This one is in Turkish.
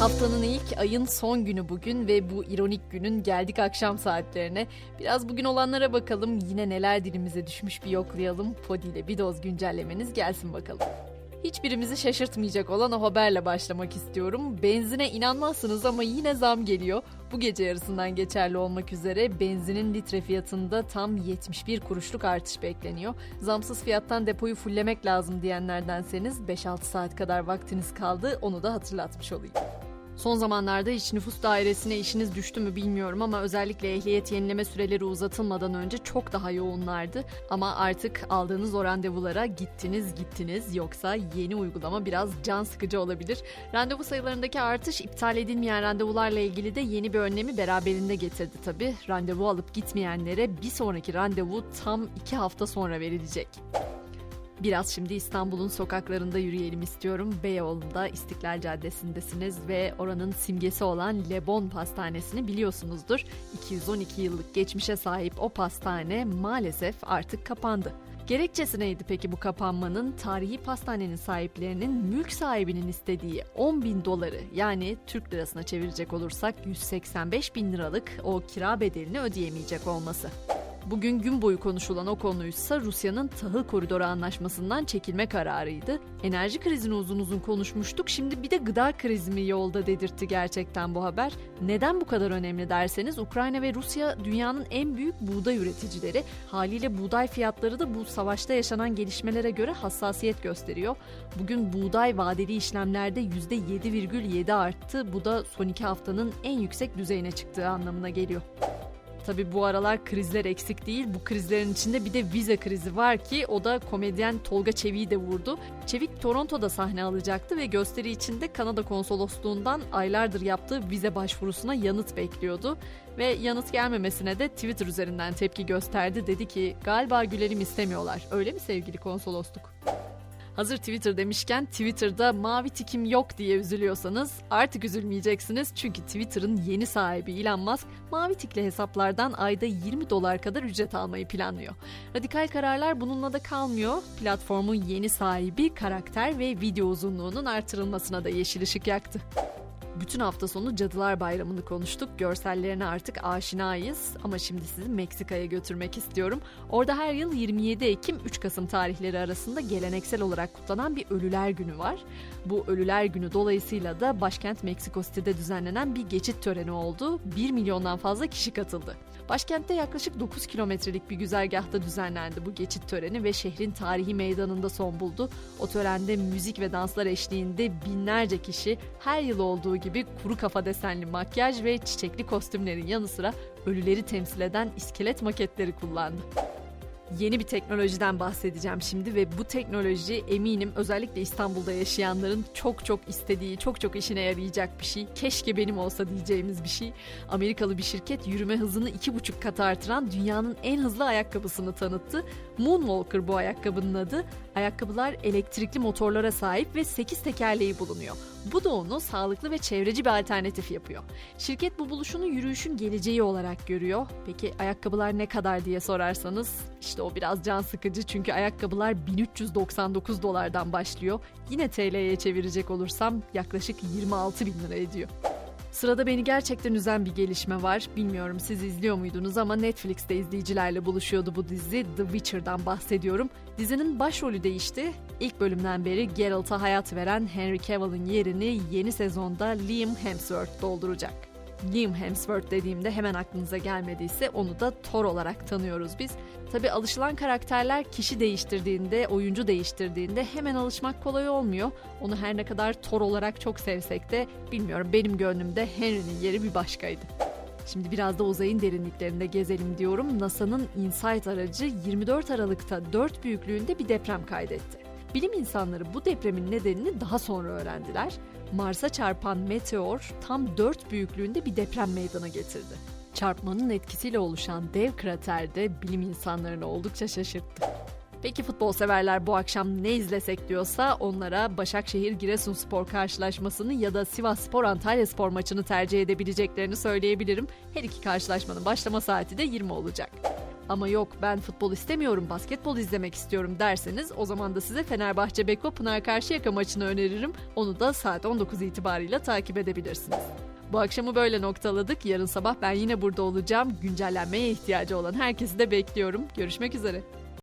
Haftanın ilk ayın son günü bugün ve bu ironik günün geldik akşam saatlerine. Biraz bugün olanlara bakalım yine neler dilimize düşmüş bir yoklayalım. Podi ile bir doz güncellemeniz gelsin bakalım. Hiçbirimizi şaşırtmayacak olan o haberle başlamak istiyorum. Benzine inanmazsınız ama yine zam geliyor. Bu gece yarısından geçerli olmak üzere benzinin litre fiyatında tam 71 kuruşluk artış bekleniyor. Zamsız fiyattan depoyu fullemek lazım diyenlerdenseniz 5-6 saat kadar vaktiniz kaldı onu da hatırlatmış olayım. Son zamanlarda iç nüfus dairesine işiniz düştü mü bilmiyorum ama özellikle ehliyet yenileme süreleri uzatılmadan önce çok daha yoğunlardı. Ama artık aldığınız o randevulara gittiniz gittiniz yoksa yeni uygulama biraz can sıkıcı olabilir. Randevu sayılarındaki artış iptal edilmeyen randevularla ilgili de yeni bir önlemi beraberinde getirdi tabi. Randevu alıp gitmeyenlere bir sonraki randevu tam iki hafta sonra verilecek. Biraz şimdi İstanbul'un sokaklarında yürüyelim istiyorum. Beyoğlu'nda İstiklal Caddesi'ndesiniz ve oranın simgesi olan Lebon Pastanesi'ni biliyorsunuzdur. 212 yıllık geçmişe sahip o pastane maalesef artık kapandı. Gerekçesi neydi peki bu kapanmanın? Tarihi pastanenin sahiplerinin mülk sahibinin istediği 10 bin doları yani Türk lirasına çevirecek olursak 185 bin liralık o kira bedelini ödeyemeyecek olması. Bugün gün boyu konuşulan o konuysa Rusya'nın tahıl koridoru anlaşmasından çekilme kararıydı. Enerji krizini uzun uzun konuşmuştuk. Şimdi bir de gıda krizi mi yolda dedirtti gerçekten bu haber. Neden bu kadar önemli derseniz Ukrayna ve Rusya dünyanın en büyük buğday üreticileri. Haliyle buğday fiyatları da bu savaşta yaşanan gelişmelere göre hassasiyet gösteriyor. Bugün buğday vadeli işlemlerde %7,7 arttı. Bu da son iki haftanın en yüksek düzeyine çıktığı anlamına geliyor. Tabi bu aralar krizler eksik değil. Bu krizlerin içinde bir de vize krizi var ki o da komedyen Tolga Çevik'i de vurdu. Çevik Toronto'da sahne alacaktı ve gösteri içinde Kanada konsolosluğundan aylardır yaptığı vize başvurusuna yanıt bekliyordu. Ve yanıt gelmemesine de Twitter üzerinden tepki gösterdi. Dedi ki galiba gülerim istemiyorlar. Öyle mi sevgili konsolosluk? Hazır Twitter demişken Twitter'da mavi tikim yok diye üzülüyorsanız artık üzülmeyeceksiniz. Çünkü Twitter'ın yeni sahibi Elon Musk mavi tikli hesaplardan ayda 20 dolar kadar ücret almayı planlıyor. Radikal kararlar bununla da kalmıyor. Platformun yeni sahibi karakter ve video uzunluğunun artırılmasına da yeşil ışık yaktı. Bütün hafta sonu Cadılar Bayramı'nı konuştuk. Görsellerine artık aşinayız ama şimdi sizi Meksika'ya götürmek istiyorum. Orada her yıl 27 Ekim 3 Kasım tarihleri arasında geleneksel olarak kutlanan bir Ölüler Günü var. Bu Ölüler Günü dolayısıyla da başkent Meksiko City'de düzenlenen bir geçit töreni oldu. 1 milyondan fazla kişi katıldı. Başkentte yaklaşık 9 kilometrelik bir güzergahta düzenlendi bu geçit töreni ve şehrin tarihi meydanında son buldu. O törende müzik ve danslar eşliğinde binlerce kişi her yıl olduğu gibi kuru kafa desenli makyaj ve çiçekli kostümlerin yanı sıra ölüleri temsil eden iskelet maketleri kullandı yeni bir teknolojiden bahsedeceğim şimdi ve bu teknoloji eminim özellikle İstanbul'da yaşayanların çok çok istediği, çok çok işine yarayacak bir şey. Keşke benim olsa diyeceğimiz bir şey. Amerikalı bir şirket yürüme hızını iki buçuk kat artıran dünyanın en hızlı ayakkabısını tanıttı. Moonwalker bu ayakkabının adı. Ayakkabılar elektrikli motorlara sahip ve 8 tekerleği bulunuyor. Bu da onu sağlıklı ve çevreci bir alternatif yapıyor. Şirket bu buluşunu yürüyüşün geleceği olarak görüyor. Peki ayakkabılar ne kadar diye sorarsanız o biraz can sıkıcı çünkü ayakkabılar 1399 dolardan başlıyor. Yine TL'ye çevirecek olursam yaklaşık 26 bin lira ediyor. Sırada beni gerçekten üzen bir gelişme var. Bilmiyorum siz izliyor muydunuz ama Netflix'te izleyicilerle buluşuyordu bu dizi. The Witcher'dan bahsediyorum. Dizinin başrolü değişti. İlk bölümden beri Geralt'a hayat veren Henry Cavill'in yerini yeni sezonda Liam Hemsworth dolduracak. Liam Hemsworth dediğimde hemen aklınıza gelmediyse onu da Thor olarak tanıyoruz biz. Tabi alışılan karakterler kişi değiştirdiğinde, oyuncu değiştirdiğinde hemen alışmak kolay olmuyor. Onu her ne kadar Thor olarak çok sevsek de bilmiyorum benim gönlümde Henry'nin yeri bir başkaydı. Şimdi biraz da uzayın derinliklerinde gezelim diyorum. NASA'nın InSight aracı 24 Aralık'ta 4 büyüklüğünde bir deprem kaydetti. Bilim insanları bu depremin nedenini daha sonra öğrendiler. Mars'a çarpan meteor tam 4 büyüklüğünde bir deprem meydana getirdi. Çarpmanın etkisiyle oluşan dev kraterde bilim insanlarını oldukça şaşırttı. Peki futbol severler bu akşam ne izlesek diyorsa onlara Başakşehir Giresunspor karşılaşmasını ya da Sivas Spor Antalya Spor maçını tercih edebileceklerini söyleyebilirim. Her iki karşılaşmanın başlama saati de 20 olacak. Ama yok ben futbol istemiyorum basketbol izlemek istiyorum derseniz o zaman da size Fenerbahçe Beko Pınar Karşıyaka maçını öneririm. Onu da saat 19 itibariyle takip edebilirsiniz. Bu akşamı böyle noktaladık. Yarın sabah ben yine burada olacağım. Güncellenmeye ihtiyacı olan herkesi de bekliyorum. Görüşmek üzere.